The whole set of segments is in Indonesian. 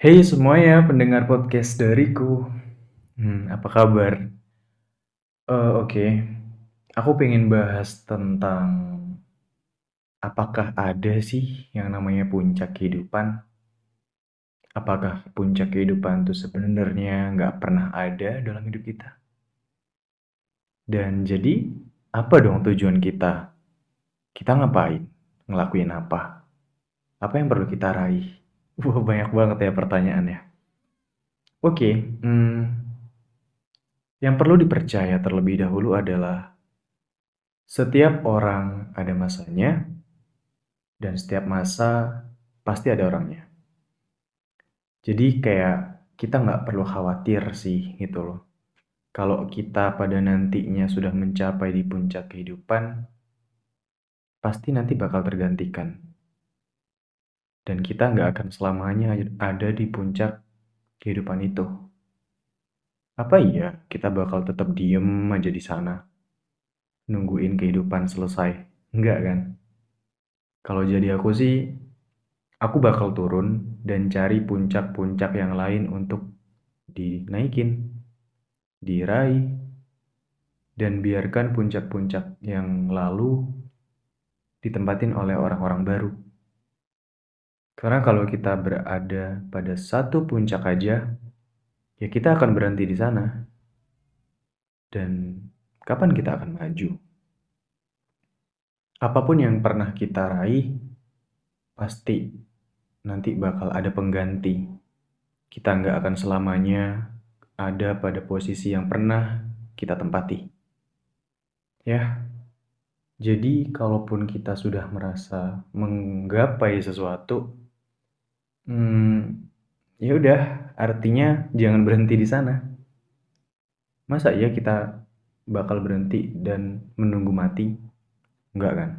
Hey semuanya, pendengar podcast dariku. Hmm, apa kabar? Eh, Oke, aku pengen bahas tentang apakah ada sih yang namanya puncak kehidupan? Apakah puncak kehidupan itu sebenarnya nggak pernah ada dalam hidup kita? Dan jadi, apa dong tujuan kita? Kita ngapain? Ngelakuin apa? Apa yang perlu kita raih? Wah, banyak banget ya pertanyaannya. Oke, hmm, yang perlu dipercaya terlebih dahulu adalah setiap orang ada masanya, dan setiap masa pasti ada orangnya. Jadi kayak kita nggak perlu khawatir sih gitu loh. Kalau kita pada nantinya sudah mencapai di puncak kehidupan, pasti nanti bakal tergantikan. Dan kita nggak akan selamanya ada di puncak kehidupan itu. Apa iya kita bakal tetap diem aja di sana? Nungguin kehidupan selesai? Enggak kan? Kalau jadi aku sih, aku bakal turun dan cari puncak-puncak yang lain untuk dinaikin, diraih, dan biarkan puncak-puncak yang lalu ditempatin oleh orang-orang baru. Karena kalau kita berada pada satu puncak aja, ya kita akan berhenti di sana. Dan kapan kita akan maju? Apa pun yang pernah kita raih, pasti nanti bakal ada pengganti. Kita nggak akan selamanya ada pada posisi yang pernah kita tempati. Ya, jadi kalaupun kita sudah merasa menggapai sesuatu, hmm, ya udah, artinya jangan berhenti di sana. Masa ya kita bakal berhenti dan menunggu mati? Enggak kan?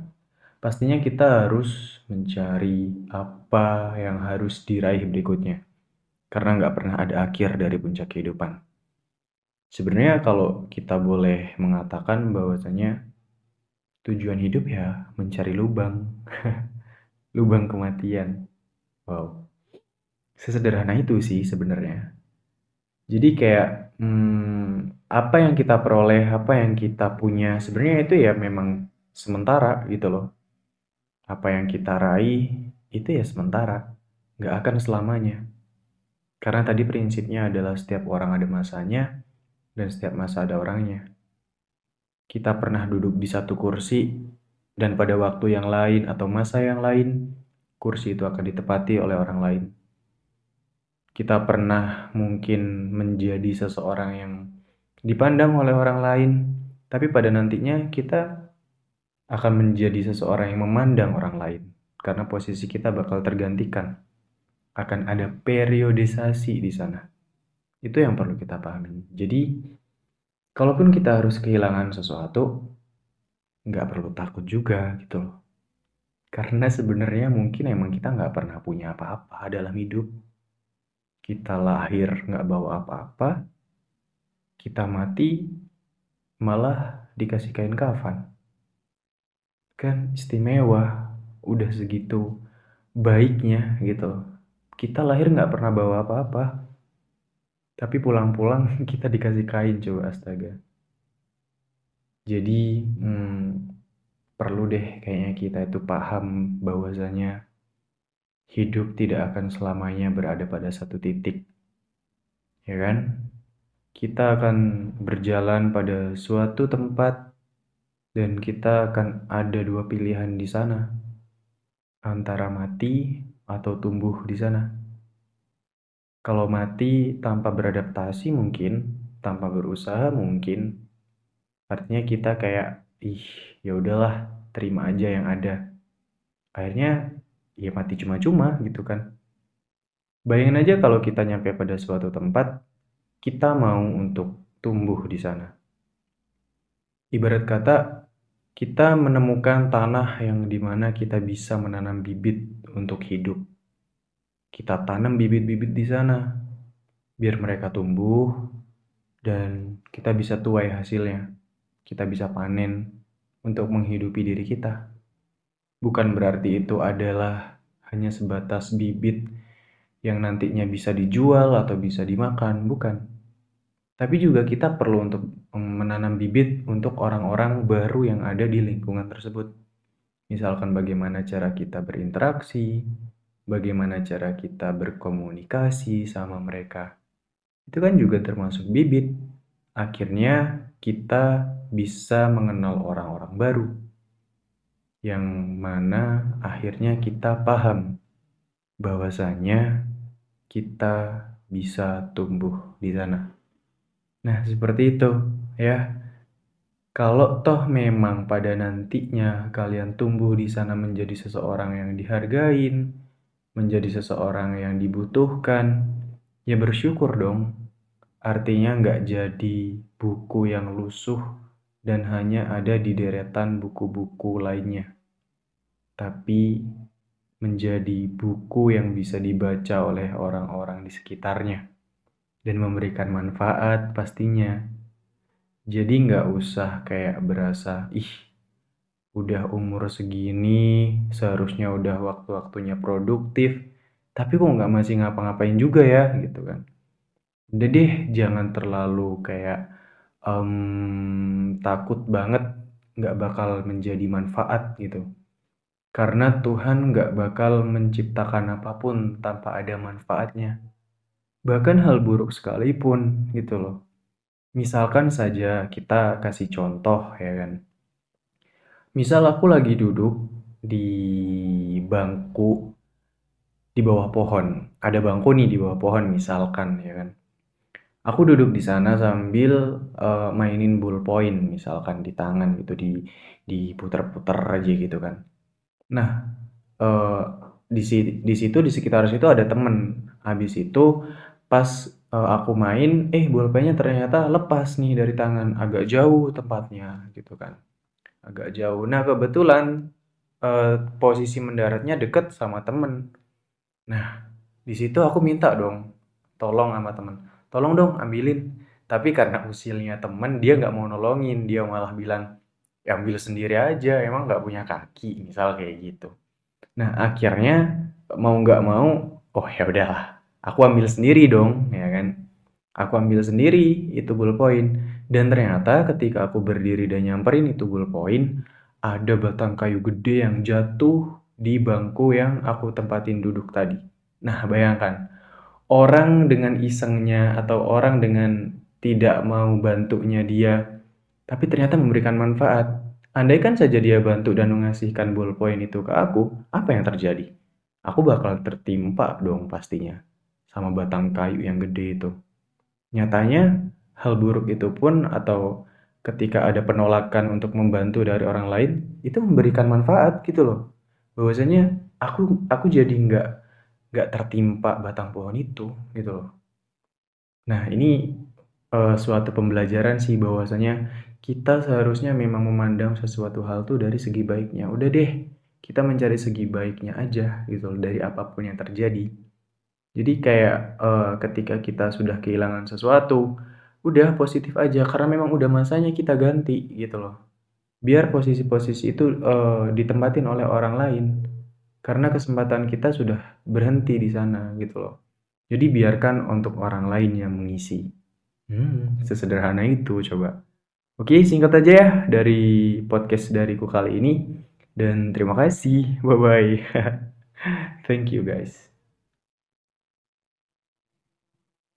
Pastinya kita harus mencari apa yang harus diraih berikutnya. Karena nggak pernah ada akhir dari puncak kehidupan. Sebenarnya kalau kita boleh mengatakan bahwasanya tujuan hidup ya mencari lubang. lubang kematian. Wow. Sesederhana itu sih sebenarnya. Jadi kayak hmm, apa yang kita peroleh, apa yang kita punya, sebenarnya itu ya memang sementara gitu loh. Apa yang kita raih itu ya sementara, nggak akan selamanya. Karena tadi prinsipnya adalah setiap orang ada masanya dan setiap masa ada orangnya. Kita pernah duduk di satu kursi dan pada waktu yang lain atau masa yang lain, kursi itu akan ditepati oleh orang lain. Kita pernah mungkin menjadi seseorang yang dipandang oleh orang lain, tapi pada nantinya kita akan menjadi seseorang yang memandang orang lain karena posisi kita bakal tergantikan. Akan ada periodisasi di sana. Itu yang perlu kita pahami. Jadi, kalaupun kita harus kehilangan sesuatu, nggak perlu takut juga gitu loh. Karena sebenarnya mungkin emang kita nggak pernah punya apa-apa dalam hidup. Kita lahir nggak bawa apa-apa, kita mati malah dikasih kain kafan. Kan istimewa, udah segitu baiknya gitu. Kita lahir nggak pernah bawa apa-apa. Tapi pulang-pulang kita dikasih kain coba astaga. Jadi hmm, perlu deh kayaknya kita itu paham bahwasanya hidup tidak akan selamanya berada pada satu titik. Ya kan? Kita akan berjalan pada suatu tempat dan kita akan ada dua pilihan di sana, antara mati atau tumbuh di sana. Kalau mati tanpa beradaptasi mungkin, tanpa berusaha mungkin, artinya kita kayak, ih ya udahlah, terima aja yang ada. Akhirnya ya mati cuma-cuma gitu kan. Bayangin aja kalau kita nyampe pada suatu tempat, kita mau untuk tumbuh di sana. Ibarat kata, kita menemukan tanah yang di mana kita bisa menanam bibit untuk hidup. Kita tanam bibit-bibit di sana, biar mereka tumbuh, dan kita bisa tuai hasilnya. Kita bisa panen untuk menghidupi diri kita. Bukan berarti itu adalah hanya sebatas bibit yang nantinya bisa dijual atau bisa dimakan, bukan. Tapi juga kita perlu untuk menanam bibit untuk orang-orang baru yang ada di lingkungan tersebut. Misalkan bagaimana cara kita berinteraksi, bagaimana cara kita berkomunikasi sama mereka. Itu kan juga termasuk bibit. Akhirnya kita bisa mengenal orang-orang baru. Yang mana akhirnya kita paham bahwasanya kita bisa tumbuh di sana. Nah, seperti itu ya. Kalau toh memang pada nantinya kalian tumbuh di sana menjadi seseorang yang dihargain, menjadi seseorang yang dibutuhkan, ya bersyukur dong. Artinya nggak jadi buku yang lusuh dan hanya ada di deretan buku-buku lainnya. Tapi menjadi buku yang bisa dibaca oleh orang-orang di sekitarnya dan memberikan manfaat pastinya. Jadi nggak usah kayak berasa, ih udah umur segini, seharusnya udah waktu-waktunya produktif, tapi kok nggak masih ngapa-ngapain juga ya gitu kan. Deh jangan terlalu kayak um, takut banget nggak bakal menjadi manfaat gitu. Karena Tuhan nggak bakal menciptakan apa pun tanpa ada manfaatnya. Bahkan hal buruk sekalipun gitu loh. Misalkan saja kita kasih contoh ya kan. Misal aku lagi duduk di bangku di bawah pohon. Ada bangku nih di bawah pohon misalkan ya kan. Aku duduk di sana sambil uh, mainin ballpoint misalkan di tangan gitu di diputer-puter aja gitu kan. Nah, uh, di di situ di sekitar situ ada temen. Habis itu pas, uh, aku main, eh bolpennya ternyata lepas nih dari tangan, agak jauh tempatnya gitu kan, agak jauh. Nah kebetulan, uh, posisi mendaratnya deket sama temen. Nah, di situ aku minta dong, tolong sama temen, "Tolong dong ambilin." Tapi karena usilnya temen, dia nggak mau nolongin, dia malah bilang ya ambil sendiri aja emang nggak punya kaki misal kayak gitu. Nah akhirnya mau nggak mau oh ya udahlah aku ambil sendiri dong ya kan. Aku ambil sendiri itu ballpoint dan ternyata ketika aku berdiri dan nyamperin itu ballpoint ada batang kayu gede yang jatuh di bangku yang aku tempatin duduk tadi. Nah bayangkan orang dengan isengnya atau orang dengan tidak mau bantunya dia tapi ternyata memberikan manfaat. Andaikan saja dia bantu dan mengasihkan ballpoint itu ke aku, apa yang terjadi? Aku bakal tertimpa dong pastinya sama batang kayu yang gede itu. Nyatanya, hal buruk itu pun atau ketika ada penolakan untuk membantu dari orang lain, itu memberikan manfaat gitu loh. Bahwasanya aku aku jadi nggak nggak tertimpa batang pohon itu gitu loh. Nah ini uh, suatu pembelajaran sih bahwasanya kita seharusnya memang memandang sesuatu hal tuh dari segi baiknya. Udah deh, kita mencari segi baiknya aja gitu loh, dari apa pun yang terjadi. Jadi kayak uh, ketika kita sudah kehilangan sesuatu, udah positif aja karena memang udah masanya kita ganti gitu loh. Biar posisi-posisi itu uh, ditempatin oleh orang lain. Karena kesempatan kita sudah berhenti di sana gitu loh. Jadi biarkan untuk orang lain yang mengisi. Hmm, sesederhana itu coba. Oke, singkat aja ya dari podcast dariku kali ini. Dan terima kasih. Bye-bye. Thank you guys.